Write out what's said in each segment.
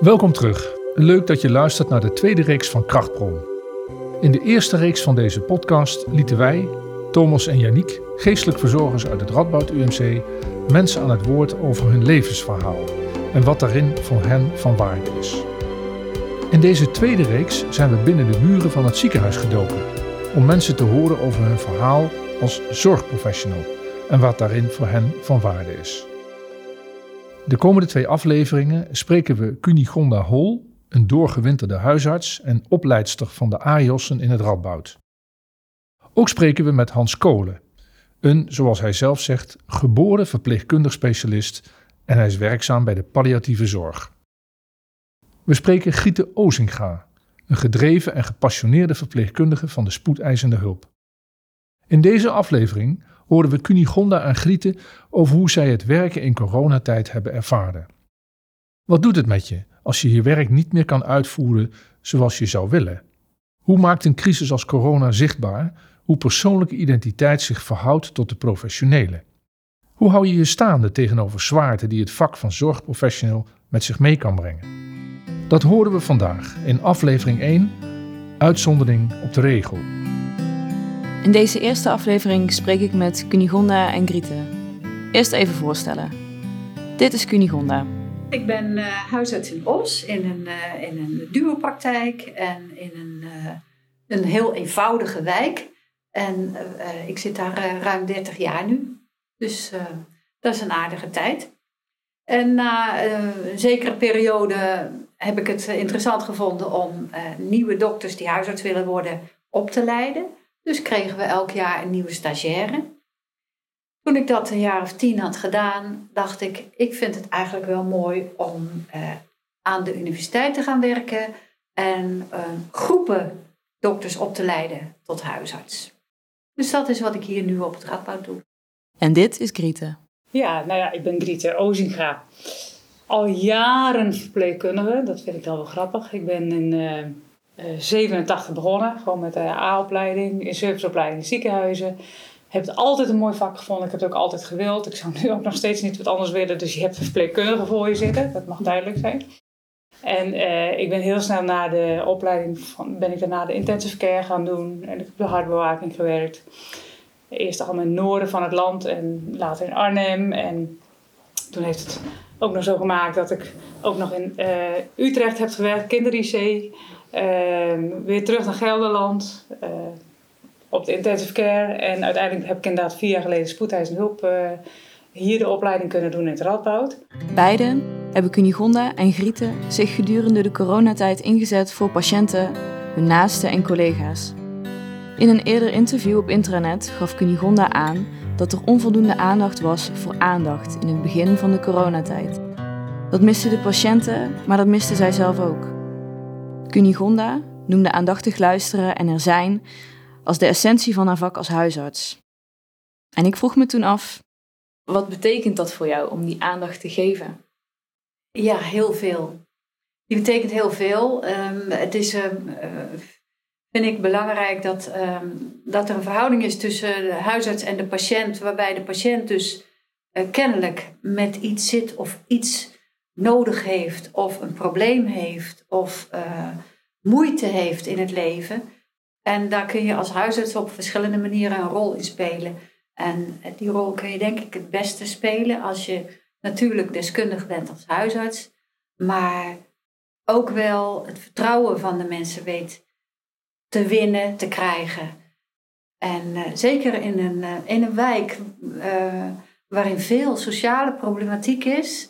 Welkom terug. Leuk dat je luistert naar de tweede reeks van Krachtbron. In de eerste reeks van deze podcast lieten wij, Thomas en Yannick, geestelijk verzorgers uit het Radboud UMC, mensen aan het woord over hun levensverhaal en wat daarin voor hen van waarde is. In deze tweede reeks zijn we binnen de muren van het ziekenhuis gedoken om mensen te horen over hun verhaal als zorgprofessional en wat daarin voor hen van waarde is. De komende twee afleveringen spreken we Cunigonda Hol, een doorgewinterde huisarts en opleidster van de AJOS'en in het Radboud. Ook spreken we met Hans Kolen, een, zoals hij zelf zegt, geboren verpleegkundig specialist en hij is werkzaam bij de palliatieve zorg. We spreken Giete Ozinga, een gedreven en gepassioneerde verpleegkundige van de spoedeisende hulp. In deze aflevering horen we Cunigonda en Grieten over hoe zij het werken in coronatijd hebben ervaren. Wat doet het met je als je je werk niet meer kan uitvoeren zoals je zou willen? Hoe maakt een crisis als corona zichtbaar hoe persoonlijke identiteit zich verhoudt tot de professionele? Hoe hou je je staande tegenover zwaarte die het vak van zorgprofessional met zich mee kan brengen? Dat horen we vandaag in aflevering 1, Uitzondering op de regel. In deze eerste aflevering spreek ik met Cunigonda en Griete. Eerst even voorstellen. Dit is Cunigonda. Ik ben uh, huisarts in Os in een, uh, in een duopraktijk en in een, uh, een heel eenvoudige wijk. En ik zit daar ruim 30 jaar nu. Dus dat is een aardige tijd. En na een zekere periode heb ik het interessant gevonden om nieuwe dokters die huisarts willen worden op te leiden. Dus kregen we elk jaar een nieuwe stagiaire. Toen ik dat een jaar of tien had gedaan, dacht ik, ik vind het eigenlijk wel mooi om eh, aan de universiteit te gaan werken en uh, groepen dokters op te leiden tot huisarts. Dus dat is wat ik hier nu op het Radboud doe. En dit is Griete. Ja, nou ja, ik ben Griete Ozinga. Al jaren verpleegkundige, dat vind ik wel wel grappig. Ik ben in uh, 87 begonnen, gewoon met de A-opleiding, in serviceopleiding in ziekenhuizen. Heb het altijd een mooi vak gevonden. Ik heb het ook altijd gewild. Ik zou nu ook nog steeds niet wat anders willen. Dus je hebt verpleegkundige voor je zitten. Dat mag duidelijk zijn. En uh, ik ben heel snel na de opleiding van, ben ik daarna de intensive care gaan doen. En ik heb de hartbewaking gewerkt. Eerst allemaal in het noorden van het land en later in Arnhem. En toen heeft het ook nog zo gemaakt dat ik ook nog in uh, Utrecht heb gewerkt, kinder-IC. Uh, weer terug naar Gelderland, uh, op de intensive care. En uiteindelijk heb ik inderdaad vier jaar geleden spoedeisende hulp hier de opleiding kunnen doen in het Radboud. Beiden hebben Cunigonda en Grieten zich gedurende de coronatijd ingezet voor patiënten, hun naasten en collega's. In een eerder interview op intranet gaf Cunigonda aan dat er onvoldoende aandacht was voor aandacht in het begin van de coronatijd. Dat misten de patiënten, maar dat miste zij zelf ook. Cunigonda noemde aandachtig luisteren en er zijn als de essentie van haar vak als huisarts. En ik vroeg me toen af, wat betekent dat voor jou om die aandacht te geven? Ja, heel veel. Die betekent heel veel. Um, het is, uh, vind ik belangrijk dat, um, dat er een verhouding is tussen de huisarts en de patiënt, waarbij de patiënt dus uh, kennelijk met iets zit of iets nodig heeft, of een probleem heeft, of uh, moeite heeft in het leven. En daar kun je als huisarts op verschillende manieren een rol in spelen. En die rol kun je denk ik het beste spelen als je natuurlijk deskundig bent als huisarts, maar ook wel het vertrouwen van de mensen weet te winnen, te krijgen. En uh, zeker in een, uh, in een wijk waarin veel sociale problematiek is,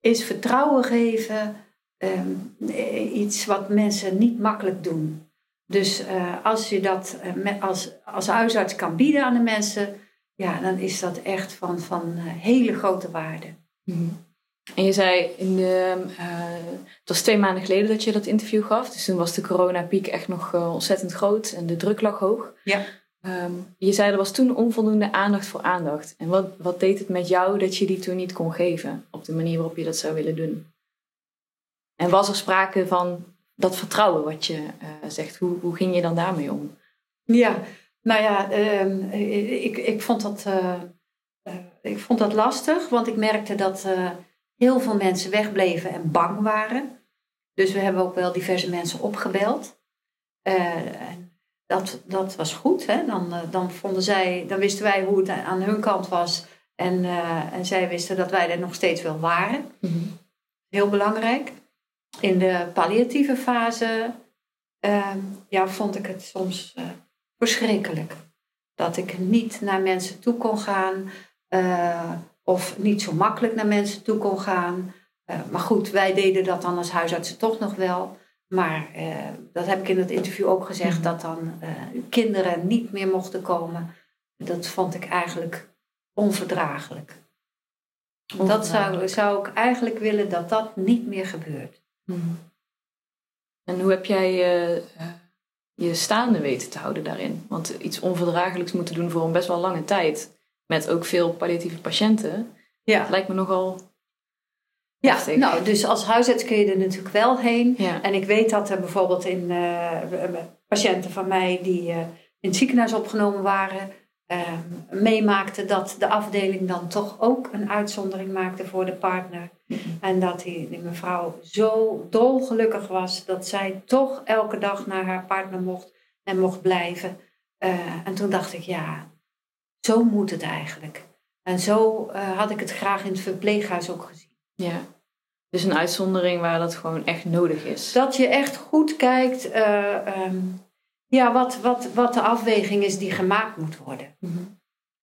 is vertrouwen geven um, iets wat mensen niet makkelijk doen. Dus als je dat als, als huisarts kan bieden aan de mensen, ja, dan is dat echt van, van hele grote waarde. Mm. En je zei, in de, uh, het was twee maanden geleden dat je dat interview gaf. Dus toen was de coronapiek echt nog ontzettend groot en de druk lag hoog. Ja. Um, je zei, er was toen onvoldoende aandacht voor aandacht. En wat, wat deed het met jou dat je die toen niet kon geven? Op de manier waarop je dat zou willen doen? En was er sprake van dat vertrouwen wat je uh, zegt? Hoe, hoe ging je dan daarmee om? Ja, nou ja, uh, ik, ik, vond dat, uh, ik vond dat lastig. Want ik merkte dat heel veel mensen wegbleven en bang waren. Dus we hebben ook wel diverse mensen opgebeld. Dat, dat was goed. Hè? Dan, uh, dan, vonden zij, dan wisten wij hoe het aan hun kant was. En, uh, en zij wisten dat wij er nog steeds wel waren. Mm -hmm. Heel belangrijk. In de palliatieve fase ja, vond ik het soms verschrikkelijk. Dat ik niet naar mensen toe kon gaan. of niet zo makkelijk naar mensen toe kon gaan. Maar goed, wij deden dat dan als huisartsen toch nog wel. Maar uh, dat heb ik in het interview ook gezegd, dat dan uh, kinderen niet meer mochten komen. Dat vond ik eigenlijk onverdraaglijk. Dat zou, zou ik eigenlijk willen dat dat niet meer gebeurt. Mm. En hoe heb jij je, je staande weten te houden daarin? Want iets onverdraaglijks moeten doen voor een best wel lange tijd. Met ook veel palliatieve patiënten. Ja. lijkt me nogal ja, nou, dus als huisarts kun je er natuurlijk wel heen. En ik weet dat er bijvoorbeeld in uh, patiënten van mij die uh, in het ziekenhuis opgenomen waren, uh, meemaakten dat de afdeling dan toch ook een uitzondering maakte voor de partner. En dat die, die mevrouw zo dolgelukkig was dat zij toch elke dag naar haar partner mocht en mocht blijven. en toen dacht ik, ja, zo moet het eigenlijk. En zo had ik het graag in het verpleeghuis ook gezien. Ja. Dus een uitzondering waar dat gewoon echt nodig is. Dat je echt goed kijkt uh, um, ja, wat, wat, wat de afweging is die gemaakt moet worden. Mhm.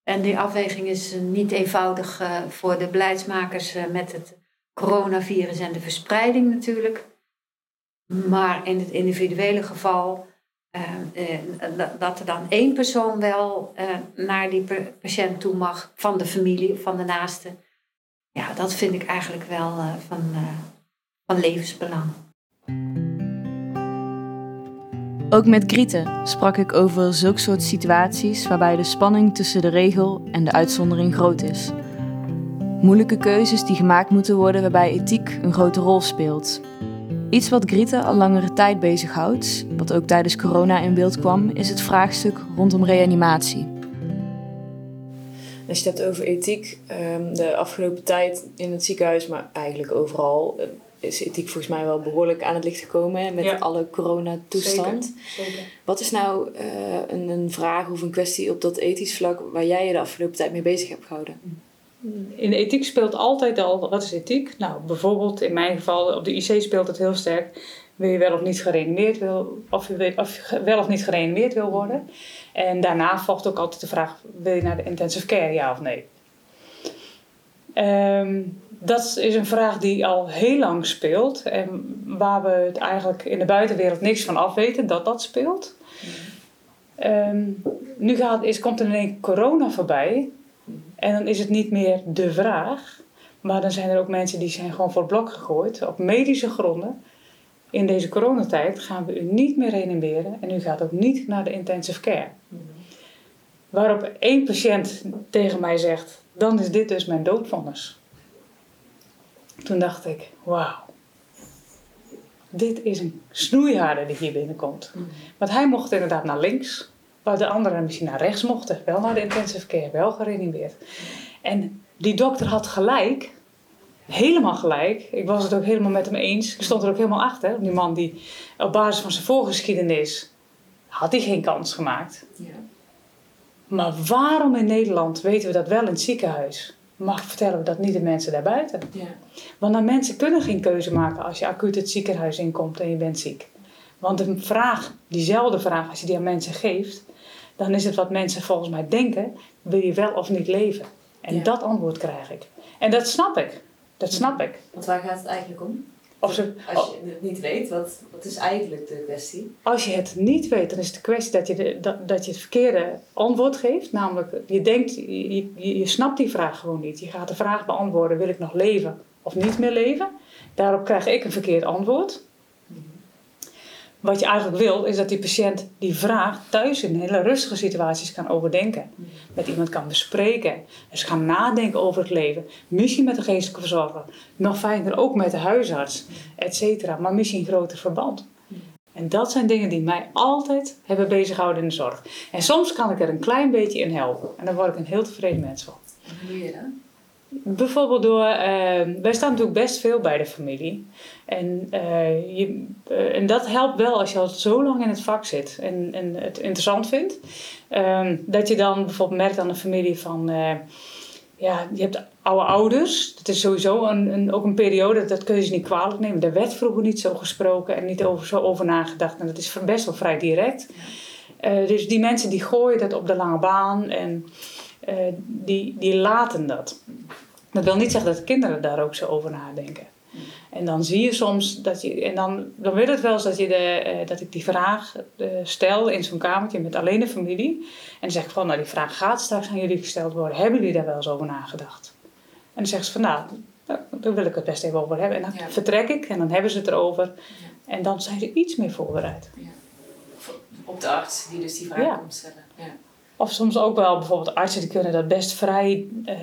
En die afweging is niet eenvoudig uh, voor de beleidsmakers uh, met het coronavirus en de verspreiding natuurlijk. Maar in het individuele geval dat er dan één persoon wel naar die patiënt toe mag van de familie, van de naaste ja, dat vind ik eigenlijk wel uh, van, uh, van levensbelang. Ook met Grieten sprak ik over zulke soort situaties waarbij de spanning tussen de regel en de uitzondering groot is. Moeilijke keuzes die gemaakt moeten worden waarbij ethiek een grote rol speelt. Iets wat Grieten al langere tijd bezighoudt, wat ook tijdens corona in beeld kwam, is het vraagstuk rondom reanimatie. Als je het hebt over ethiek, um, de afgelopen tijd in het ziekenhuis, maar eigenlijk overal, uh, is ethiek volgens mij wel behoorlijk aan het licht gekomen met ja. alle coronatoestand. Zeker. Zeker. Wat is nou uh, een, een, vraag of een kwestie op dat ethisch vlak waar jij je de afgelopen tijd mee bezig hebt gehouden? In de ethiek speelt altijd al, wat is ethiek? Nou, bijvoorbeeld in mijn geval, op de IC speelt het heel sterk. Wil je wel of niet gereanimeerd wil, of je of wel of niet gereanimeerd wil worden? En daarna volgt ook altijd de vraag: wil je naar de intensive care, ja of nee? Um, dat is een vraag die al heel lang speelt en waar we het eigenlijk in de buitenwereld niks van afweten dat dat speelt. Um, nu gaat, is, komt er ineens corona voorbij en dan is het niet meer de vraag, maar dan zijn er ook mensen die zijn gewoon voor het blok gegooid op medische gronden. In deze coronatijd gaan we u niet meer reanimeren en u gaat ook niet naar de intensive care. Waarop één patiënt tegen mij zegt: Dan is dit dus mijn doodvonnis. Toen dacht ik: Wauw, dit is een snoeiharde die hier binnenkomt. Want hij mocht inderdaad naar links, waar de anderen misschien naar rechts mochten. Wel naar de intensive care, wel gereanimeerd. En die dokter had gelijk, helemaal gelijk. Ik was het ook helemaal met hem eens. Ik stond er ook helemaal achter. Die man die op basis van zijn voorgeschiedenis had hij geen kans gemaakt. Ja. Maar waarom in Nederland weten we dat wel in het ziekenhuis? Maar vertellen we dat niet de mensen daarbuiten? Ja. Want dan mensen kunnen geen keuze maken als je acuut het ziekenhuis inkomt en je bent ziek. Want de vraag, diezelfde vraag, als je die aan mensen geeft, dan is het wat mensen volgens mij denken: wil je wel of niet leven? En Ja. dat antwoord krijg ik. En dat snap ik. Dat snap ik. Want waar gaat het eigenlijk om? Of ze, Als je het niet weet, wat, wat is eigenlijk de kwestie? Als je het niet weet, dan is het de kwestie dat je, de, dat, dat je het verkeerde antwoord geeft. Namelijk, je denkt, je, je, je snapt die vraag gewoon niet. Je gaat de vraag beantwoorden, wil ik nog leven of niet meer leven? Daarop krijg ik een verkeerd antwoord. Wat je eigenlijk wil, is dat die patiënt die vraag thuis in hele rustige situaties kan overdenken. Met iemand kan bespreken. Dus gaan nadenken over het leven. Misschien met de geestelijke verzorger. Nog fijner ook met de huisarts, et cetera. Maar misschien in groter verband. En dat zijn dingen die mij altijd hebben bezighouden in de zorg. En soms kan ik er een klein beetje in helpen. En daar word ik een heel tevreden mens van. Bijvoorbeeld door, eh, wij staan natuurlijk best veel bij de familie. En, eh, je, eh, en dat helpt wel als je al zo lang in het vak zit en, en het interessant vindt. Ehm, dat je dan bijvoorbeeld merkt aan de familie van, eh, ja, je hebt oude ouders. Dat is sowieso een, een, ook een periode, dat kun je ze niet kwalijk nemen. Daar werd vroeger niet zo gesproken en niet over, zo over nagedacht. En dat is best wel vrij direct. Dus die mensen die gooien dat op de lange baan en die, die laten dat. Dat wil niet zeggen dat de kinderen daar ook zo over nadenken. En dan zie je soms dat je, en dan, dan wil het wel eens dat, je de, eh, dat ik die vraag eh, stel in zo'n kamertje met alleen de familie. En dan zeg ik van, nou die vraag gaat straks aan jullie gesteld worden. Hebben jullie daar wel eens over nagedacht? En dan zeggen ze van, nou, daar wil ik het best even over hebben. En dan Ja. vertrek ik en dan hebben ze het erover. En dan zijn ze iets meer voorbereid. Op de arts die dus die vraag Ja. komt stellen. Ja. Of soms ook wel bijvoorbeeld artsen die kunnen dat best vrij. eh,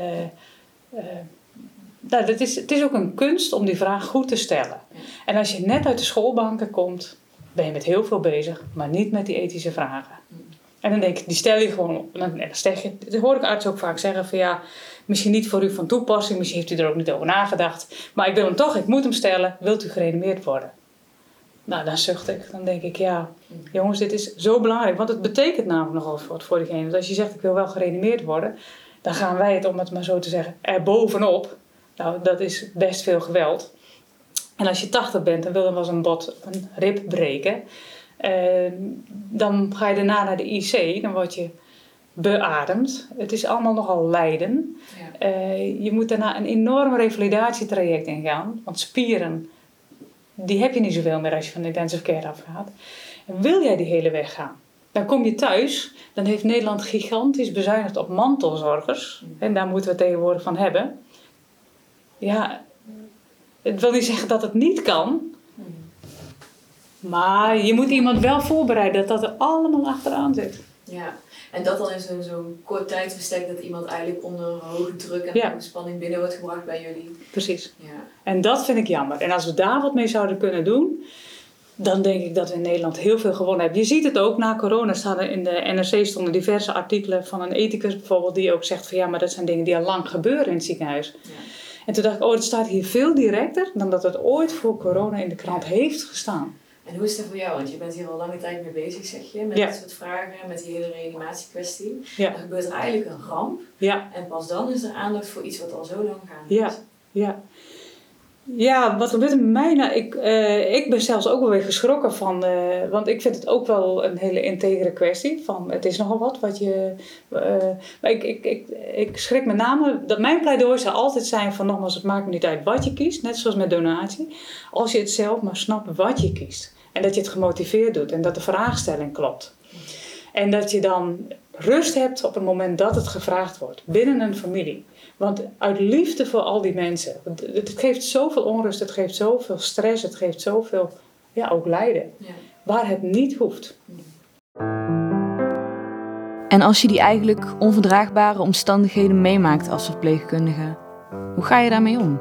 nou, dat is, het is ook een kunst om die vraag goed te stellen. En als je net uit de schoolbanken komt, ben je met heel veel bezig, maar niet met die ethische vragen. En dan denk ik, die stel je gewoon op. En dan, je, dat hoor ik artsen ook vaak zeggen van ja, misschien niet voor u van toepassing, misschien heeft u er ook niet over nagedacht. Maar ik wil hem toch, ik moet hem stellen, wilt u gereanimeerd worden? Nou, dan zucht ik. Dan denk ik, ja, jongens, dit is zo belangrijk. Want het betekent namelijk nogal wat voor diegene. Want als je zegt, ik wil wel gereanimeerd worden, dan gaan wij het, om het maar zo te zeggen, er bovenop. Nou, dat is best veel geweld. En als je 80 bent, dan wil je wel eens een bot, een rib breken. Eh, dan ga je daarna naar de IC, dan word je beademd. Het is allemaal nogal lijden. Ja. Eh, je moet daarna een enorm revalidatietraject ingaan. Want spieren, die heb je niet zoveel meer als je van de intensive care afgaat. En wil jij die hele weg gaan? Dan kom je thuis, dan heeft Nederland gigantisch bezuinigd op mantelzorgers. En daar moeten we tegenwoordig van hebben. Ja, het wil niet zeggen dat het niet kan. Maar je moet iemand wel voorbereiden dat dat er allemaal achteraan zit. Ja, en dat dan in zo'n zo'n kort tijdsbestek dat iemand eigenlijk onder hoge druk en Ja. hoge spanning binnen wordt gebracht bij jullie. Precies. Ja, En dat vind ik jammer. En als we daar wat mee zouden kunnen doen, dan denk ik dat we in Nederland heel veel gewonnen hebben. Je ziet het ook na corona er in de NRC stonden diverse artikelen van een ethicus bijvoorbeeld die ook zegt van ja, maar dat zijn dingen die al lang gebeuren in het ziekenhuis. ja. En toen dacht ik, oh, het staat hier veel directer dan dat het ooit voor corona in de krant heeft gestaan. En hoe is dat voor jou? Want je bent hier al lange tijd mee bezig, zeg je, met Ja. dit soort vragen, met die hele reanimatiekwestie. Ja. Er gebeurt er eigenlijk een ramp Ja, en pas dan is er aandacht voor iets wat al zo lang gaande Ja. is. ja. Ja, wat gebeurt er met mij? Nou, ik, eh, ik ben zelfs ook wel weer geschrokken van, eh, want ik vind het ook wel een hele integere kwestie. Van, het is nogal wat wat je. eh, maar ik, ik, ik, ik schrik met name dat mijn pleidooi zal altijd zijn van nogmaals, het maakt me niet uit wat je kiest, net zoals met donatie. Als je het zelf maar snapt wat je kiest. En dat je het gemotiveerd doet en dat de vraagstelling klopt. En dat je dan rust hebt op het moment dat het gevraagd wordt binnen een familie. Want uit liefde voor al die mensen. want Het geeft zoveel onrust, het geeft zoveel stress, het geeft zoveel, ja, ook lijden. Ja. Waar het niet hoeft. En als je die eigenlijk onverdraagbare omstandigheden meemaakt als verpleegkundige, hoe ga je daarmee om?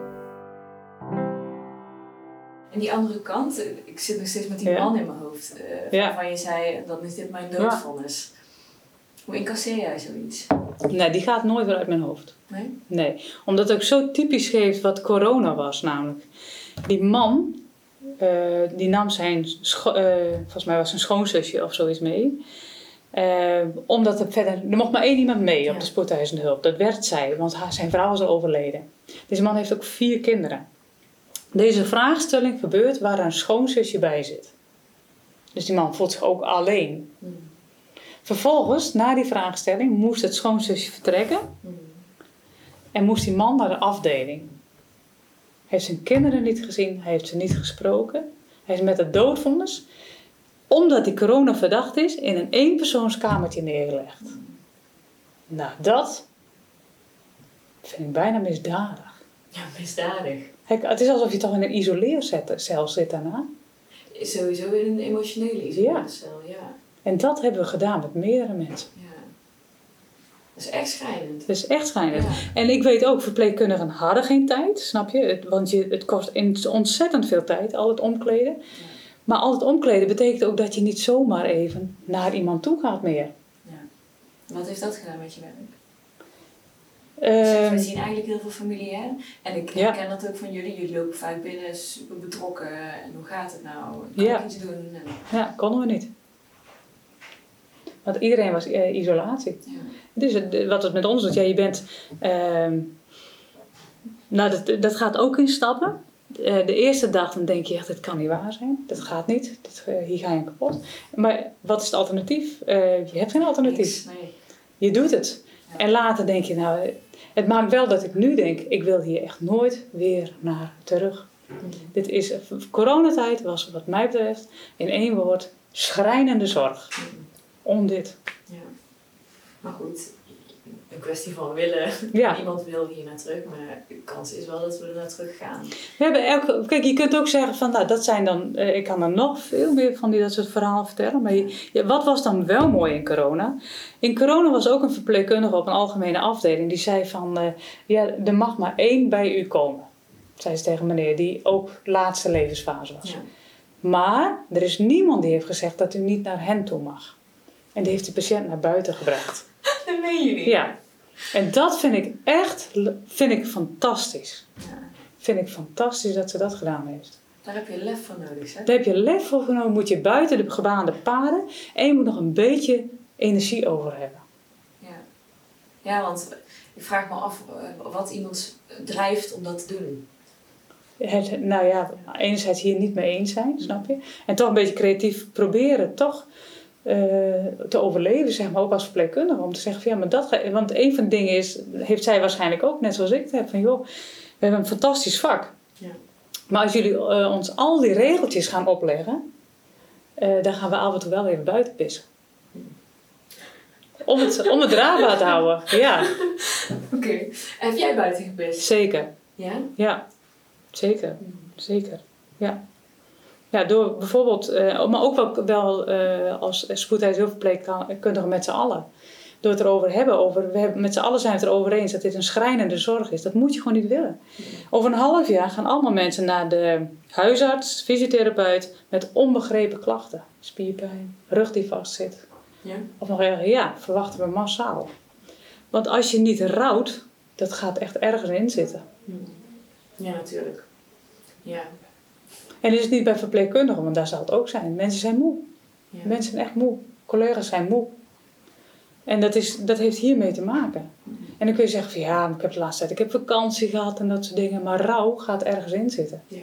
En die andere kant, ik zit nog steeds met die Ja. man in mijn hoofd. eh, Ja. Waarvan je zei, dan is dit mijn doodvonnis. Hoe incasseer jij zoiets? Nee, die gaat nooit weer uit mijn hoofd. Nee? Nee, omdat het ook zo typisch geeft wat corona was namelijk. Die man, eh, die nam zijn, eh, volgens mij was zijn schoonzusje of zoiets mee. Eh, omdat er verder, er mocht maar één iemand mee op de spoedeisende hulp. Dat werd zij, want haar, zijn vrouw is al overleden. Deze man heeft ook vier kinderen. Deze vraagstelling gebeurt waar een schoonzusje bij zit. Dus die man voelt zich ook alleen. Hmm. Vervolgens, na die vraagstelling, moest het schoonzusje vertrekken. Hmm. En moest die man naar de afdeling. Hij heeft zijn kinderen niet gezien, hij heeft ze niet gesproken. Hij is met het doodvonnis, omdat die corona verdacht is, in een eenpersoonskamertje neergelegd. Nou, dat vind ik bijna misdadig. Ja, misdadig. Het is alsof je toch in een isoleercel zit daarna. Sowieso in een emotionele isolatiecel, ja. En dat hebben we gedaan met meerdere mensen. ja. Dat is echt schrijnend. Dat is echt schijnend. Ja. En ik weet ook, verpleegkundigen hadden geen tijd, snap je? Het, want je, het kost ontzettend veel tijd, al het omkleden. Maar al het omkleden betekent ook dat je niet zomaar even naar iemand toe gaat meer. Ja. Wat heeft dat gedaan met je werk? we Ehm, zien eigenlijk heel veel familie? En ik Ja. herken dat ook van jullie. Jullie lopen vaak binnen, super betrokken. En hoe gaat het nou? Kan Ja. ik iets doen? En, ja, konden we niet. Want iedereen was eh, isolatie. ja. Dus het- wat het met ons doet, ja, je bent. ehm, nou, dat, dat gaat ook in stappen. Eh, de eerste dag dan denk je echt, dit kan niet waar zijn. Dat gaat niet. Dit, eh, hier ga je kapot. Maar wat is het alternatief? Eh, je hebt geen alternatief. Niks, nee. Je doet het. Ja. En later denk je, nou, eh, het maakt wel dat ik nu denk, ik wil hier echt nooit weer naar terug. Dit is, coronatijd was wat mij betreft in één woord schrijnende zorg. Om dit. Ja. Maar goed, een kwestie van willen. Ja. Niemand wil hier naar terug, maar de kans is wel dat we er naar terug gaan. We hebben elke, kijk, je kunt ook zeggen van, nou, dat zijn dan, eh, ik kan er nog veel meer van die dat soort verhalen vertellen. Maar je, ja, wat was dan wel mooi in corona? In corona was ook een verpleegkundige op een algemene afdeling die zei van, eh, ja, er mag maar één bij u komen. Zei ze tegen meneer, die ook laatste levensfase was. Ja. Maar er is niemand die heeft gezegd dat u niet naar hen toe mag. En die heeft de patiënt naar buiten gebracht. Dat meen je niet. Ja. En dat vind ik echt vind ik fantastisch. Ja. Vind ik fantastisch dat ze dat gedaan heeft. Daar heb je lef voor nodig, hè? Daar heb je lef voor genomen. Moet je buiten de gebaande paden. En je moet nog een beetje energie over hebben. Ja. ja, want ik vraag me af eh, wat iemand drijft om dat te doen. Het, nou ja, enerzijds hier niet mee eens zijn, snap je? En toch een beetje creatief proberen toch te overleven, zeg maar, ook als verpleegkundige. Om te zeggen van ja, maar dat... ga- Want een van de dingen is, heeft zij waarschijnlijk ook, net zoals ik het heb, van joh, we hebben een fantastisch vak. Ja. Maar als jullie eh, ons al die regeltjes gaan opleggen, eh, dan gaan we af en toe wel even buiten pissen. Om het, om het draagbaar te houden, ja, Oké. Heb jij buiten gepist? zeker. Ja? Ja, zeker. Zeker. Ja. Ja, door bijvoorbeeld, eh, maar ook wel, wel eh, als spoedheidshulpverpleegkundige met z'n allen. Door het erover hebben, over, we hebben, met z'n allen zijn we het erover eens dat dit een schrijnende zorg is. Dat moet je gewoon niet willen. Over een half jaar gaan allemaal mensen naar de huisarts, fysiotherapeut met onbegrepen klachten. Spierpijn, rug die vastzit. Ja. Of nog erger, ja, verwachten we massaal. Want als je niet rouwt, dat gaat echt ergens in zitten. Ja, natuurlijk. Ja. En is het niet bij verpleegkundigen, want daar zal het ook zijn. Mensen zijn moe. ja. Mensen zijn echt moe. Collega's zijn moe. En dat, is, dat heeft hiermee te maken. En dan kun je zeggen van ja, ik heb de laatste tijd, ik heb vakantie gehad en dat soort dingen. Maar rouw gaat ergens in zitten. ja.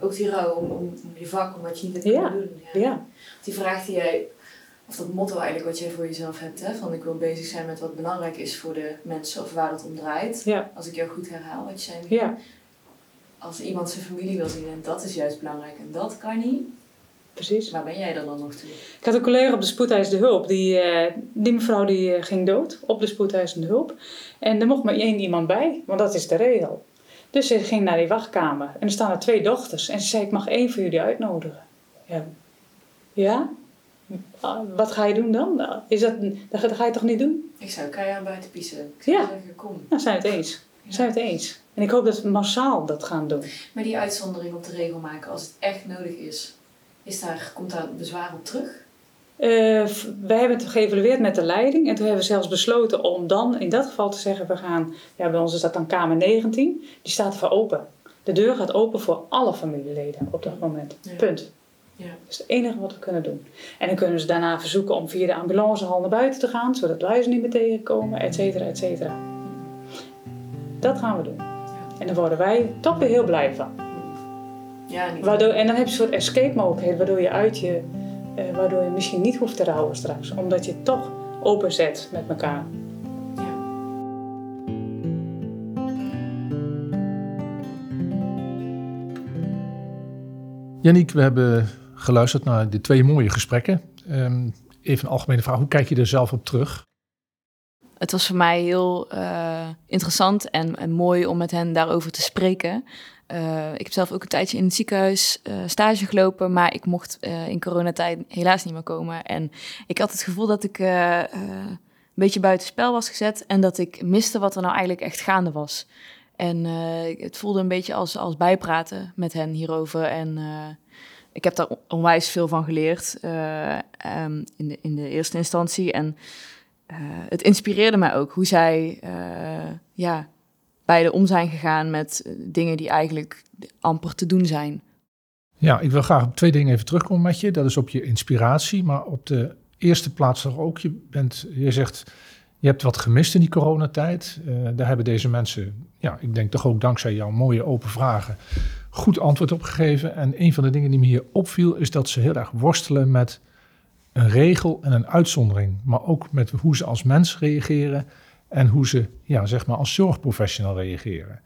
Ook die rouw om, om, om je vak, om wat je niet hebt Ja. kunnen doen. Ja, Die vraag die jij, of dat motto eigenlijk wat jij voor jezelf hebt, hè, van ik wil bezig zijn met wat belangrijk is voor de mensen of waar het om draait. ja, Als ik jou goed herhaal wat je zei. ja, Als iemand zijn familie wil zien en dat is juist belangrijk en dat kan niet, precies. waar ben jij dan dan nog toe? Ik had een collega op de spoedeisende hulp. Die, eh, die mevrouw die eh, ging dood op de spoedeisende hulp. En er mocht maar één iemand bij, want dat is de regel. Dus ze ging naar die wachtkamer. En er staan er twee dochters. En ze zei, ik mag één van jullie uitnodigen. Ja? ja? Ah, Wat ga je doen dan? Nou, Is dat, dat ga- je toch niet doen? Ik zou keihard buiten pissen. Ik zou Ja. zeggen, kom. Nou, zijn we het eens. Zijn we het eens. En ik hoop dat we massaal dat gaan doen. Maar die uitzondering op de regel maken als het echt nodig is, is daar, komt daar bezwaar op terug? V- wij hebben het geëvalueerd met de leiding. En toen hebben we zelfs besloten om dan in dat geval te zeggen: we gaan, ja, bij ons is dat dan Kamer 19, die staat ervoor open. De deur gaat open voor alle familieleden op dat moment. Ja. Punt. Ja. Dat is het enige wat we kunnen doen. En dan kunnen we ze daarna verzoeken om via de ambulancehal naar buiten te gaan, zodat wij ze niet meer tegenkomen, et cetera, et cetera. Dat gaan we doen. En daar worden wij toch weer heel blij van. Ja, niet. Waardoor, en dan heb je een soort escape mogelijkheid, waardoor je uit je, eh, waardoor je misschien niet hoeft te rouwen straks, omdat je het toch openzet met elkaar. Ja. Yannick, we hebben geluisterd naar de twee mooie gesprekken. Ehm, even een algemene vraag, hoe kijk je er zelf op terug? Het was voor mij heel eh, interessant en, mooi om met hen daarover te spreken. Eh, ik heb zelf ook een tijdje in het ziekenhuis eh, stage gelopen, maar ik mocht in coronatijd helaas niet meer komen. En ik had het gevoel dat ik een beetje buiten spel was gezet en dat ik miste wat er nou eigenlijk echt gaande was. En het voelde een beetje als, als bijpraten met hen hierover. En ik heb daar onwijs veel van geleerd eh, ehm, in, de, in de eerste instantie. En het inspireerde mij ook hoe zij ja, beide om zijn gegaan met dingen die eigenlijk amper te doen zijn. Ja, ik wil graag op twee dingen even terugkomen met je. Dat is op je inspiratie, maar op de eerste plaats toch ook. Je, bent, je zegt, je hebt wat gemist in die coronatijd. Uh, daar hebben deze mensen, ja, ik denk toch ook dankzij jouw mooie open vragen, goed antwoord op gegeven. En een van de dingen die me hier opviel, is dat ze heel erg worstelen met een regel en een uitzondering. Maar ook met hoe ze als mens reageren en hoe ze, ja, zeg maar, als zorgprofessional reageren.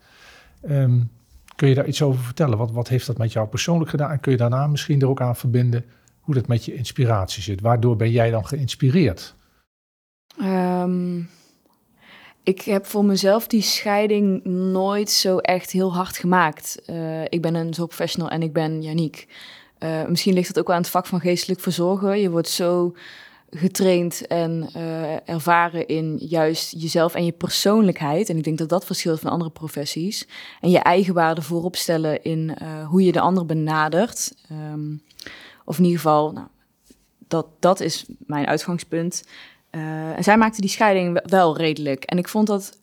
Um, Kun je daar iets over vertellen? Wat, wat heeft dat met jou persoonlijk gedaan? En kun je daarna misschien er ook aan verbinden hoe dat met je inspiratie zit? Waardoor ben jij dan geïnspireerd? Um, ik heb voor mezelf die scheiding nooit zo echt heel hard gemaakt. Uh, ik ben een zorgprofessional en ik ben Janiek. Uh, misschien ligt het ook wel aan het vak van geestelijk verzorgen. Je wordt zo getraind en uh, ervaren in juist jezelf en je persoonlijkheid. En ik denk dat dat verschilt van andere professies. En je eigen waarde voorop stellen in uh, hoe je de ander benadert. Um, of in ieder geval, nou, dat, dat is mijn uitgangspunt. En zij maakte die scheiding wel redelijk. En ik vond dat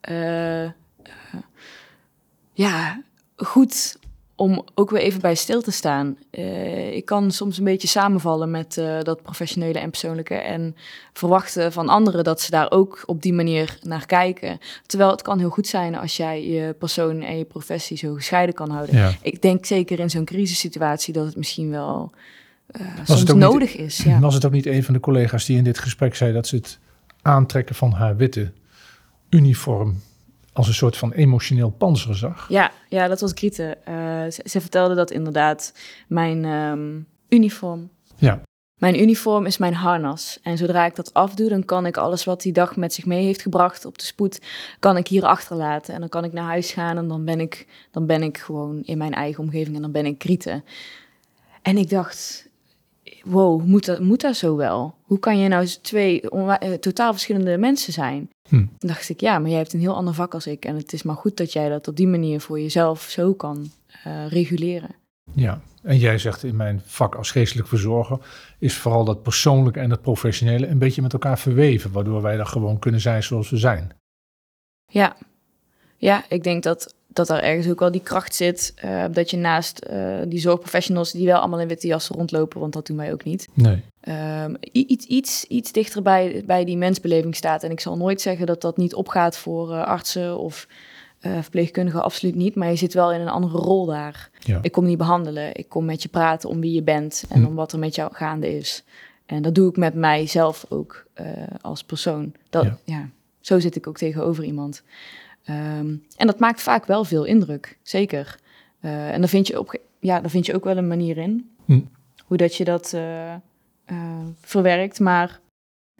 ja, goed om ook weer even bij stil te staan. Uh, ik kan soms een beetje samenvallen met uh, dat professionele en persoonlijke en verwachten van anderen dat ze daar ook op die manier naar kijken. Terwijl het kan heel goed zijn als jij je persoon en je professie zo gescheiden kan houden. Ja. Ik denk zeker in zo'n crisissituatie dat het misschien wel uh, soms het nodig niet, is. Ja. Was het ook niet een van de collega's die in dit gesprek zei dat ze het aantrekken van haar witte uniform als een soort van emotioneel panzer zag. Ja, ja dat was Grieten. Uh, ze, ze, vertelde dat inderdaad mijn um, uniform. Ja. Mijn uniform is mijn harnas. En zodra ik dat afdoe, dan kan ik alles wat die dag met zich mee heeft gebracht op de spoed, kan ik hier achterlaten. En dan kan ik naar huis gaan en dan ben ik, dan ben ik gewoon in mijn eigen omgeving en dan ben ik Grieten. En ik dacht, wow, moet dat, moet dat zo wel? Hoe kan je nou twee uh, totaal verschillende mensen zijn? Hm. Dan dacht ik, ja, maar jij hebt een heel ander vak als ik. En het is maar goed dat jij dat op die manier voor jezelf zo kan uh, reguleren. Ja, en jij zegt in mijn vak als geestelijk verzorger is vooral dat persoonlijke en het professionele een beetje met elkaar verweven, waardoor wij dan gewoon kunnen zijn zoals we zijn. Ja, ja ik denk dat dat er ergens ook wel die kracht zit. Uh, dat je naast uh, die zorgprofessionals die wel allemaal in witte jassen rondlopen, want dat doen wij ook niet. Nee. Um, iets, iets, iets dichter bij, bij die mensbeleving staat. En ik zal nooit zeggen dat dat niet opgaat voor uh, artsen of verpleegkundigen, absoluut niet. Maar je zit wel in een andere rol daar. Ja. Ik kom niet behandelen. Ik kom met je praten om wie je bent en hm. om wat er met jou gaande is. En dat doe ik met mijzelf ook als persoon. Dat, ja. ja. zo zit ik ook tegenover iemand. Um, en dat maakt vaak wel veel indruk, zeker. Uh, en dan vind, je op, ja, dan vind je ook wel een manier in. Hm. Hoe dat je dat uh, uh, verwerkt. Maar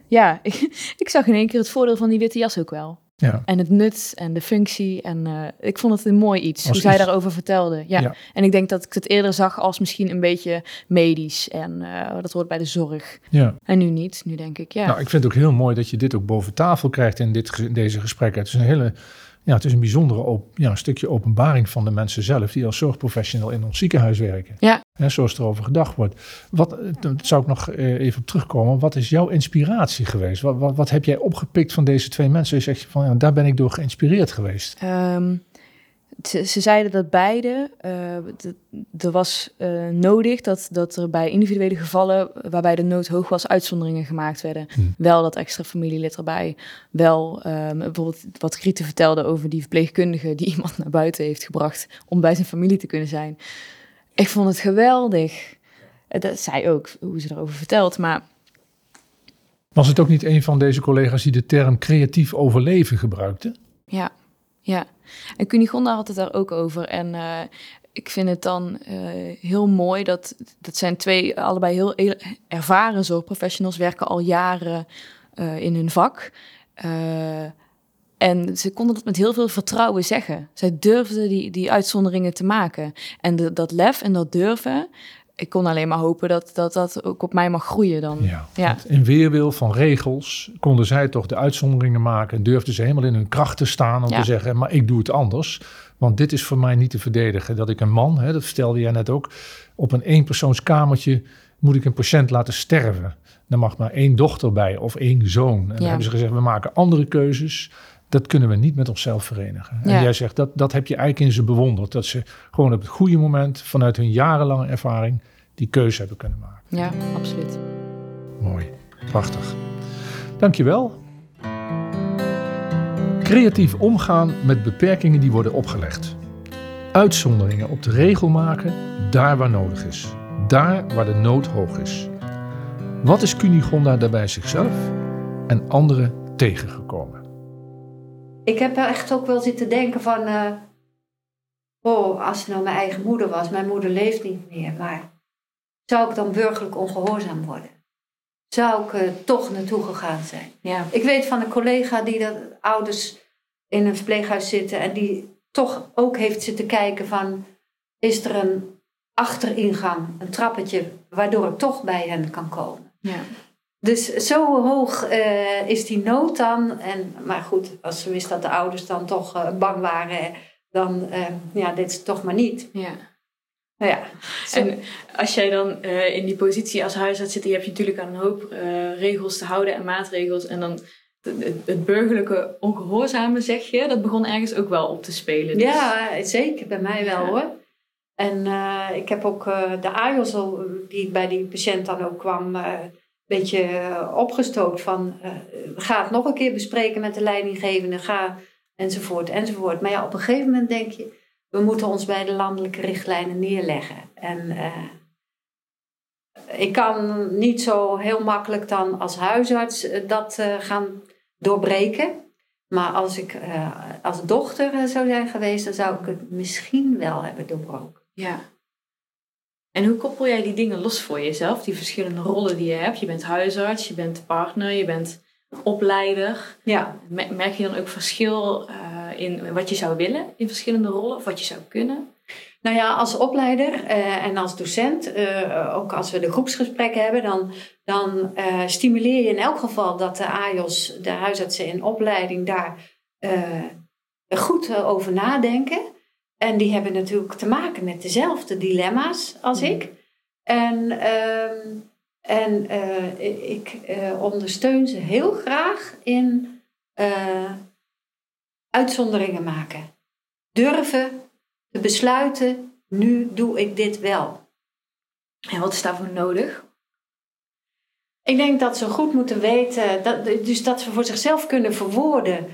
ja, ik, ik, zag in één keer het voordeel van die witte jas ook wel. Ja. En het nut en de functie. En ik vond het een mooi iets, als hoe zij daarover vertelde. Ja. ja. En ik denk dat ik het eerder zag als misschien een beetje medisch. En dat hoort bij de zorg. Ja. En nu niet. Nu denk ik, ja. Nou, ik vind het ook heel mooi dat je dit ook boven tafel krijgt in, dit, in deze gesprekken. Het is een hele ja, het is een bijzondere op, ja, een stukje openbaring van de mensen zelf die als zorgprofessional in ons ziekenhuis werken. Ja. Hè, zoals er over gedacht wordt. Wat, zou ik nog eh, even op terugkomen. Wat is jouw inspiratie geweest? Wat, wat, wat heb jij opgepikt van deze twee mensen? Je zegt van ja, daar ben ik door geïnspireerd geweest. Um, ze, ze, zeiden dat beide, uh, er was uh, nodig dat, dat er bij individuele gevallen waarbij de nood hoog was, uitzonderingen gemaakt werden. Hmm. Wel dat extra familielid erbij. Wel um, bijvoorbeeld wat Grieten vertelde over die verpleegkundige die iemand naar buiten heeft gebracht om bij zijn familie te kunnen zijn. Ik vond het geweldig. Dat zei ook hoe ze erover vertelt, maar... Was het ook niet een van deze collega's die de term creatief overleven gebruikte? Ja, ja. En Cunigonda had het daar ook over. En uh, ik vind het dan uh, heel mooi dat dat zijn twee allebei heel, heel ervaren zorgprofessionals, werken al jaren uh, in hun vak. en ze konden dat met heel veel vertrouwen zeggen. Zij durfden die, die uitzonderingen te maken. En dat lef en dat durven, ik kon alleen maar hopen dat, dat dat ook op mij mag groeien dan. Ja, ja. In weerwil van regels konden zij toch de uitzonderingen maken... en durfden ze helemaal in hun kracht te staan om te zeggen... maar ik doe het anders, want dit is voor mij niet te verdedigen. Dat ik een man, hè, dat vertelde jij net ook... op een eenpersoonskamertje moet ik een patiënt laten sterven? Dan mag maar één dochter bij of één zoon. En dan hebben ze gezegd, we maken andere keuzes. Dat kunnen we niet met onszelf verenigen. Ja. En jij zegt, dat, dat heb je eigenlijk in ze bewonderd. Dat ze gewoon op het goede moment, vanuit hun jarenlange ervaring, die keuze hebben kunnen maken. Ja, absoluut. Mooi, prachtig. Dankjewel. Creatief omgaan met beperkingen die worden opgelegd. Uitzonderingen op de regel maken daar waar nodig is. Daar waar de nood hoog is. Wat is Cunigonda daarbij zichzelf en anderen tegengekomen? Ik heb echt ook wel zitten denken van... eh, oh, als het nou mijn eigen moeder was. Mijn moeder leeft niet meer. Maar zou ik dan burgerlijk ongehoorzaam worden? Zou ik er toch naartoe gegaan zijn? Ja. Ik weet van een collega die dat ouders in een verpleeghuis zitten... en die toch ook heeft zitten kijken van... is er een achteringang, een trappetje... waardoor ik toch bij hen kan komen? Ja. Dus zo hoog eh, is die nood dan. En, maar goed, als ze wist dat de ouders dan toch eh, bang waren, dan eh, ja, dit is het toch maar niet. ja. Nou ja, zo- En als jij dan in die positie als huisarts zit, je hebt je natuurlijk aan een hoop regels te houden en maatregels. En dan het, burgerlijke ongehoorzame, zeg je, dat begon ergens ook wel op te spelen. Dus- ja, zeker bij mij wel Ja. hoor. En ik heb ook de AJOS, die bij die patiënt dan ook kwam, beetje eh, opgestookt van eh, ga het nog een keer bespreken met de leidinggevende, ga enzovoort enzovoort. Maar ja, op een gegeven moment denk je, we moeten ons bij de landelijke richtlijnen neerleggen. En eh, ik kan niet zo heel makkelijk dan als huisarts dat gaan doorbreken. Maar als ik als dochter zou zijn geweest, dan zou ik het misschien wel hebben doorbroken. Ja. En hoe koppel jij die dingen los voor jezelf? Die verschillende rollen die je hebt. Je bent huisarts, je bent partner, je bent opleider. Ja, Me- Merk je dan ook verschil eh, in wat je zou willen in verschillende rollen? Of wat je zou kunnen? nou ja, als opleider eh, en als docent, eh, ook als we de groepsgesprekken hebben, dan, dan stimuleer je in elk geval dat de AJOS, de huisartsen in opleiding, daar goed over nadenken. En die hebben natuurlijk te maken met dezelfde dilemma's als ik. En, ehm, en eh, ik eh, ondersteun ze heel graag in eh, uitzonderingen maken. Durven te besluiten, nu doe ik dit wel. En wat is daarvoor nodig? Ik denk dat ze goed moeten weten, dat, dus dat ze voor zichzelf kunnen verwoorden.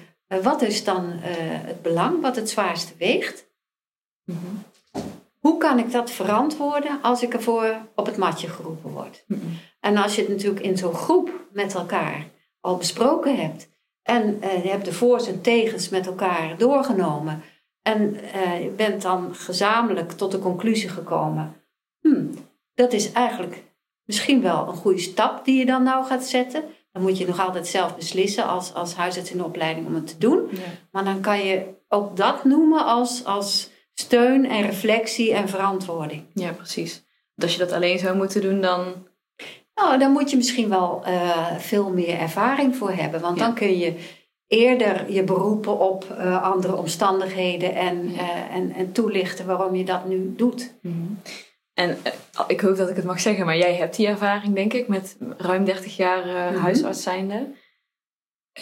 wat is dan het belang, wat het zwaarste weegt? Hoe kan ik dat verantwoorden als ik ervoor op het matje geroepen word? En als je het natuurlijk in zo'n groep met elkaar al besproken hebt. En eh, je hebt de voor's en tegens met elkaar doorgenomen. En eh, je bent dan gezamenlijk tot de conclusie gekomen. Hmm, dat is eigenlijk misschien wel een goede stap die je dan nou gaat zetten. Dan moet je nog altijd zelf beslissen als, als huisarts in de opleiding om het te doen. Ja. Maar dan kan je ook dat noemen als, als steun en reflectie en verantwoording. ja, precies. Want als je dat alleen zou moeten doen, dan... Nou, daar moet je misschien wel eh, veel meer ervaring voor hebben. Want Ja. dan kun je eerder je beroepen op eh, andere omstandigheden en, eh, en, en toelichten waarom je dat nu doet. En eh, ik hoop dat ik het mag zeggen, maar jij hebt die ervaring, denk ik, met ruim 30 jaar Mhm. huisarts zijnde.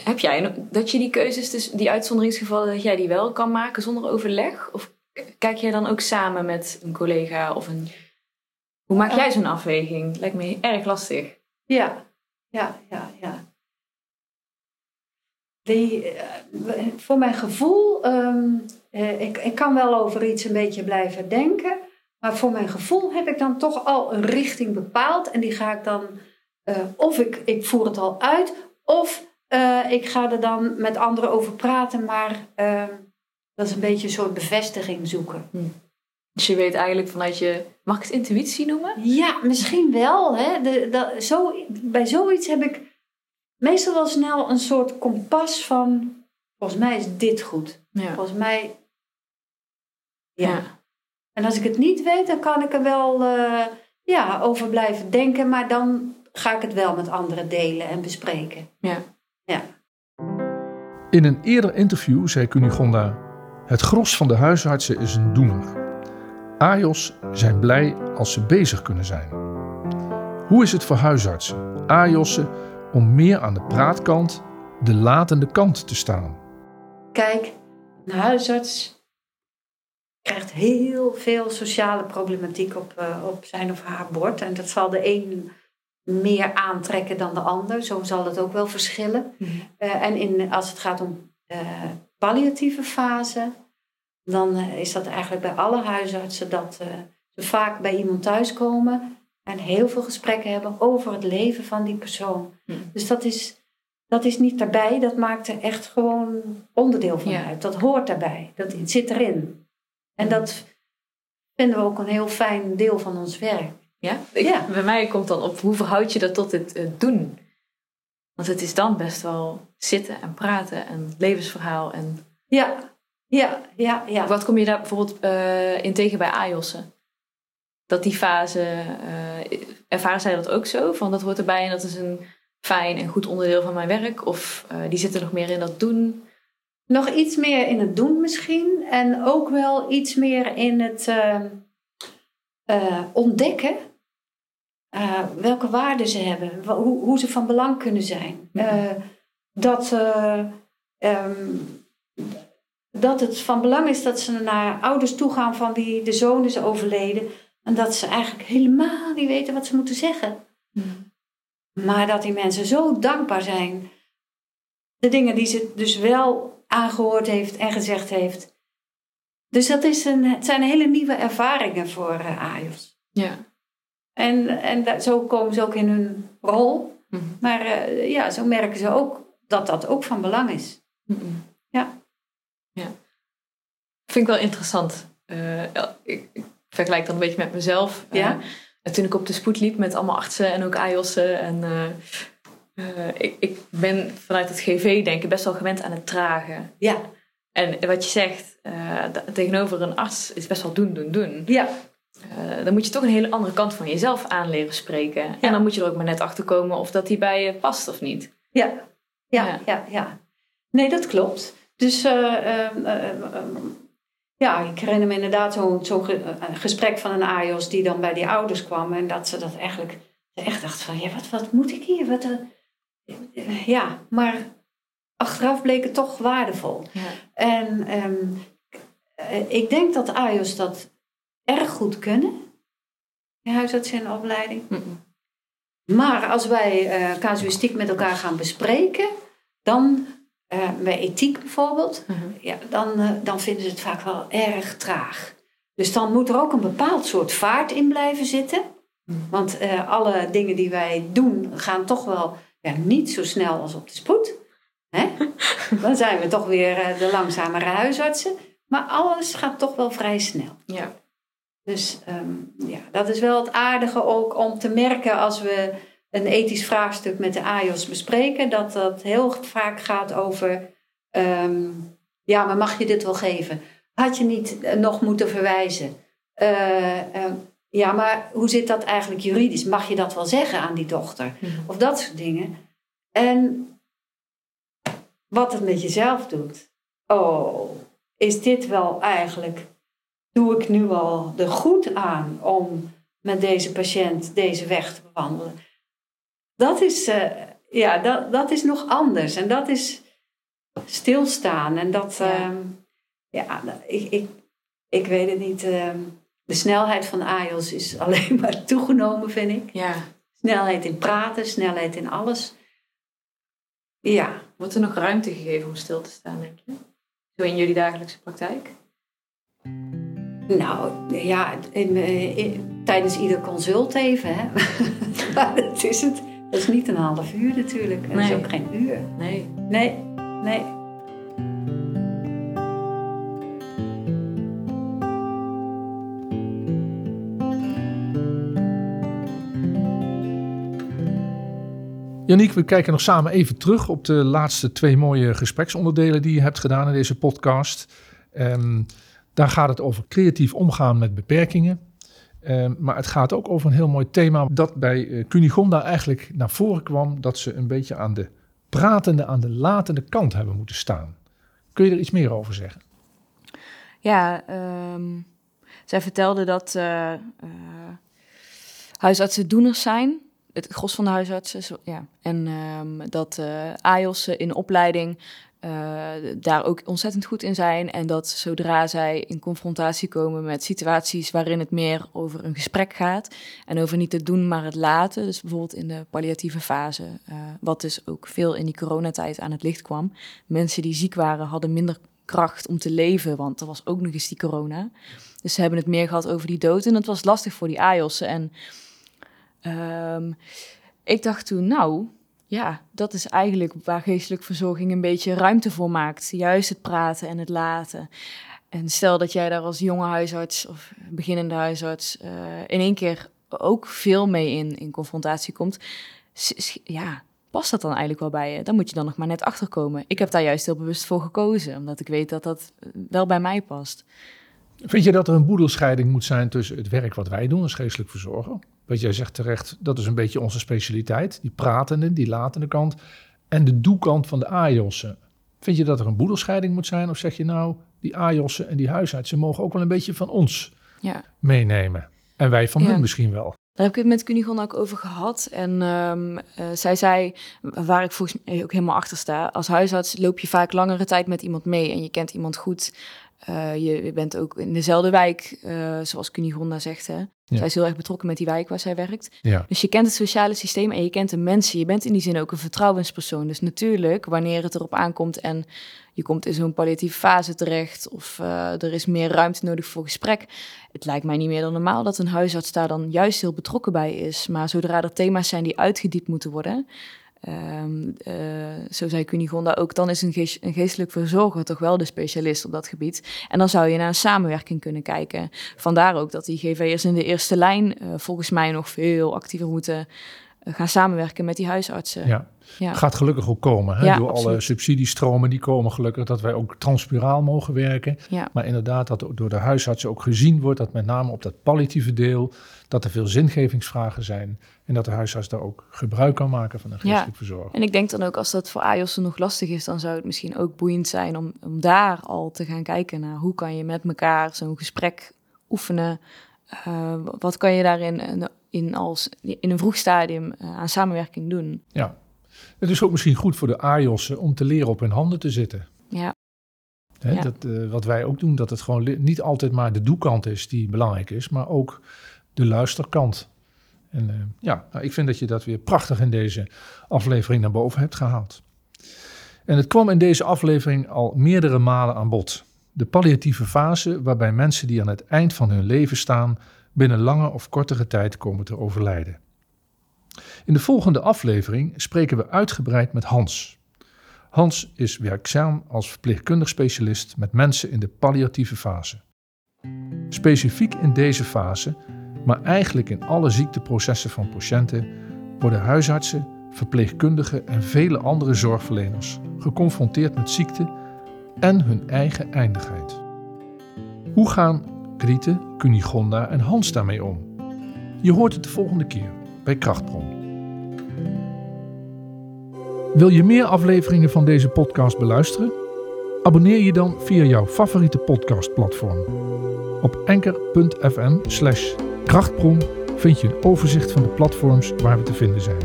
Heb jij dat je die keuzes, dus die uitzonderingsgevallen, dat jij die wel kan maken zonder overleg? Of kijk jij dan ook samen met een collega of een... Hoe maak jij zo'n afweging? Lijkt me erg lastig. Ja, ja, ja, ja. Die, eh, voor mijn gevoel, ehm, eh, ik, ik kan wel over iets een beetje blijven denken. Maar voor mijn gevoel heb ik dan toch al een richting bepaald. En die ga ik dan, eh, of ik, ik voer het al uit, of ik ga er dan met anderen over praten. Maar ehm, dat is een beetje een soort bevestiging zoeken. Dus je weet eigenlijk vanuit je... Mag ik het intuïtie noemen? Ja, misschien wel. Hè? De, dat, zo, bij zoiets heb ik meestal wel snel een soort kompas van... Volgens mij is dit goed. Ja. Volgens mij... Ja. Ja. En als ik het niet weet, dan kan ik er wel eh, ja, over blijven denken. Maar dan ga ik het wel met anderen delen en bespreken. ja. Ja. In een eerder interview zei Cunigonda: Het gros van de huisartsen is een doener. AJOS zijn blij als ze bezig kunnen zijn. Hoe is het voor huisartsen, AJOS'en, om meer aan de praatkant, de latende kant te staan? Kijk, een huisarts krijgt heel veel sociale problematiek op, uh, op zijn of haar bord. En dat zal de een meer aantrekken dan de ander. Zo zal het ook wel verschillen. Mhm. Uh, en in, als het gaat om uh, palliatieve fase, dan is dat eigenlijk bij alle huisartsen dat ze vaak bij iemand thuiskomen en heel veel gesprekken hebben over het leven van die persoon. Mhm. Dus dat is, dat is niet daarbij, dat maakt er echt gewoon onderdeel van Ja. uit. Dat hoort daarbij, dat het zit erin. En Mhm. dat vinden we ook een heel fijn deel van ons werk. Ja? Ik- Ja. Bij mij komt dan op hoe verhoud je dat tot het eh, doen? Want het is dan best wel zitten en praten en levensverhaal. En Ja, ja, ja, ja. wat kom je daar bijvoorbeeld eh, in tegen bij AJOS'en? Dat die fase, eh, ervaren zij dat ook zo? Van dat hoort erbij en dat is een fijn en goed onderdeel van mijn werk? Of eh, die zitten nog meer in dat doen? Nog iets meer in het doen misschien. En ook wel iets meer in het ontdekken. Eh, welke waarden ze hebben. Hoe, hoe ze van belang kunnen zijn. Eh, dat, eh, ehm, dat het van belang is dat ze naar ouders toe gaan van wie de zoon is overleden. En dat ze eigenlijk helemaal niet weten wat ze moeten zeggen. Maar dat die mensen zo dankbaar zijn. De dingen die ze dus wel aangehoord heeft en gezegd heeft. Dus dat is een, het zijn hele nieuwe ervaringen voor eh AJOS. Ja. En, en dat, zo komen ze ook in hun rol. Mhm. Maar eh, ja, zo merken ze ook dat dat ook van belang is. Mhm. Ja. ja. Vind ik wel interessant. Eh, ik, ik vergelijk dat een beetje met mezelf. Eh, Ja. en toen ik op de spoed liep met allemaal artsen en ook AJOS'en. En ik, ik ben vanuit het GV denk ik best wel gewend aan het dragen. Ja, En wat je zegt, tegenover een arts is best wel doen, doen, doen. ja, Eh, dan moet je toch een hele andere kant van jezelf aan leren spreken. En dan moet je er ook maar net achter komen of dat die bij je past of niet. ja, ja, Ja. ja, ja. Nee, dat klopt. Dus eh, ehm, eh, ehm, ja, ik herinner me inderdaad zo'n zo ge- gesprek van een AJOS die dan bij die ouders kwam. En dat ze dat eigenlijk echt dacht van, ja, wat, wat moet ik hier? Wat, ja, maar achteraf bleek het toch waardevol. Ja. En ehm, eh, ik denk dat AJOS dat erg goed kunnen. De in de opleiding. Mm-mm. Maar als wij eh, casuïstiek met elkaar gaan bespreken, dan eh, bij ethiek bijvoorbeeld, Mhm. ja, dan, eh, dan vinden ze het vaak wel erg traag. Dus dan moet er ook een bepaald soort vaart in blijven zitten. Want eh, alle dingen die wij doen gaan toch wel ja, niet zo snel als op de spoed. Hè? Dan zijn we toch weer de langzamere huisartsen. Maar alles gaat toch wel vrij snel. Ja. Dus ehm, ja, dat is wel het aardige ook om te merken als we een ethisch vraagstuk met de AJOS bespreken, dat dat heel vaak gaat over, ehm, ja, maar mag je dit wel geven? Had je niet eh, nog moeten verwijzen? Eh, ehm, ja, maar hoe zit dat eigenlijk juridisch? Mag je dat wel zeggen aan die dochter? Mhm. Of dat soort dingen. En wat het met jezelf doet. Oh, is dit wel eigenlijk doe ik nu al er goed aan om met deze patiënt deze weg te bewandelen? Dat is, eh, ja, dat, dat is nog anders. En dat is stilstaan. En dat, Ja. ja, ja ik, ik, ik weet het niet. ehm, de snelheid van AIOS is alleen maar toegenomen, vind ik. ja. Snelheid in praten, snelheid in alles. Ja, Wordt er nog ruimte gegeven om stil te staan, denk je? Zo in jullie dagelijkse praktijk? Nou ja, in, eh, in- tijdens ieder consult even. Hè. maar dat is het. Dat is niet een half uur natuurlijk. Dat is Nee. ook geen uur. Nee. Nee, nee. Janiek, we kijken nog samen even terug op de laatste twee mooie gespreksonderdelen die je hebt gedaan in deze podcast. Ehm, daar gaat het over creatief omgaan met beperkingen. Ehm, maar het gaat ook over een heel mooi thema dat bij eh, Cunigonda eigenlijk naar voren kwam. Dat ze een beetje aan de pratende, aan de latende kant hebben moeten staan. Kun je er iets meer over zeggen? Ja, ehm, zij vertelde dat eh, huisartsen doeners zijn. het gros van de huisartsen, ja. En ehm, dat uh, AIOS'en in opleiding uh, daar ook ontzettend goed in zijn. En dat zodra zij in confrontatie komen met situaties waarin het meer over een gesprek gaat. En over niet het doen, maar het laten. Dus bijvoorbeeld in de palliatieve fase. Uh, wat dus ook veel in die coronatijd aan het licht kwam. Mensen die ziek waren hadden minder kracht om te leven, want er was ook nog eens die corona. Dus ze hebben het meer gehad over die dood. En dat was lastig voor die AIOS'en. En um, ik dacht toen, nou, ja, dat is eigenlijk waar geestelijke verzorging een beetje ruimte voor maakt. Juist het praten en het laten. En stel dat jij daar als jonge huisarts of beginnende huisarts uh, in één keer ook veel mee in, in confrontatie komt. Ja, past dat dan eigenlijk wel bij je? Dan moet je dan nog maar net achterkomen. Ik heb daar juist heel bewust voor gekozen, omdat ik weet dat dat wel bij mij past. Vind je dat er een boedelscheiding moet zijn tussen het werk wat wij doen als geestelijk verzorger? Wat jij zegt terecht, dat is een beetje onze specialiteit. Die pratende, die latende kant. En de doekant van de AJOS'en. Vind je dat er een boedelscheiding moet zijn? Of zeg je nou, die AJOS'en en die huisartsen mogen ook wel een beetje van ons ja. meenemen? En wij van Ja. hun misschien wel. Daar heb ik het met Cunigon ook over gehad. En ehm, eh, zij zei, waar ik volgens mij ook helemaal achter sta... als huisarts loop je vaak langere tijd met iemand mee... en je kent iemand goed. Eh, je, je bent ook in dezelfde wijk, eh, zoals Cunigonda zegt. Hè? Zij is heel erg betrokken met die wijk waar zij werkt. Ja. Dus je kent het sociale systeem en je kent de mensen. Je bent in die zin ook een vertrouwenspersoon. Dus natuurlijk, wanneer het erop aankomt en je komt in zo'n palliatieve fase terecht... of uh, er is meer ruimte nodig voor gesprek... het lijkt mij niet meer dan normaal dat een huisarts daar dan juist heel betrokken bij is. Maar zodra er thema's zijn die uitgediept moeten worden... Um, uh, zo zei Cunigonda ook, dan is een, geest, een, geestelijk verzorger toch wel de specialist op dat gebied. En dan zou je naar een samenwerking kunnen kijken. Vandaar ook dat die GV'ers in de eerste lijn uh, volgens mij nog veel actiever moeten uh, gaan samenwerken met die huisartsen. Ja. Gaat gelukkig ook komen. Hè? Ja, Door absoluut. alle subsidiestromen die komen gelukkig dat wij ook transpiraal mogen werken. Ja. Maar inderdaad dat door de huisartsen ook gezien wordt dat met name op dat palliatieve deel dat er veel zingevingsvragen zijn. En dat de huisarts daar ook gebruik kan maken van een geestelijk Ja. verzorger. En ik denk dan ook als dat voor AJOS'en nog lastig is, dan zou het misschien ook boeiend zijn om, om daar al te gaan kijken naar hoe kan je met elkaar zo'n gesprek oefenen. Uh, wat kan je daarin in, als, in een vroeg stadium uh, aan samenwerking doen? Ja, het is ook misschien goed voor de AJOS'en om te leren op hun handen te zitten. Ja. Hè, Ja. dat, uh, wat wij ook doen, dat het gewoon niet altijd maar de doekant is die belangrijk is, maar ook de luisterkant. En eh, ja, nou, ik vind dat je dat weer prachtig in deze aflevering naar boven hebt gehaald. En het kwam in deze aflevering al meerdere malen aan bod. De palliatieve fase waarbij mensen die aan het eind van hun leven staan binnen lange of kortere tijd komen te overlijden. In de volgende aflevering spreken we uitgebreid met Hans. Hans is werkzaam als verpleegkundig specialist met mensen in de palliatieve fase. Specifiek in deze fase, maar eigenlijk in alle ziekteprocessen van patiënten, worden huisartsen, verpleegkundigen en vele andere zorgverleners geconfronteerd met ziekte en hun eigen eindigheid. Hoe gaan Griete, Cunigonda en Hans daarmee om? Je hoort het de volgende keer bij Krachtbron. Wil je meer afleveringen van deze podcast beluisteren? Abonneer je dan via jouw favoriete podcastplatform. Op enker.fm krachtbron vind je een overzicht van de platforms waar we te vinden zijn.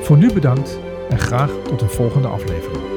Voor nu bedankt en graag tot een volgende aflevering.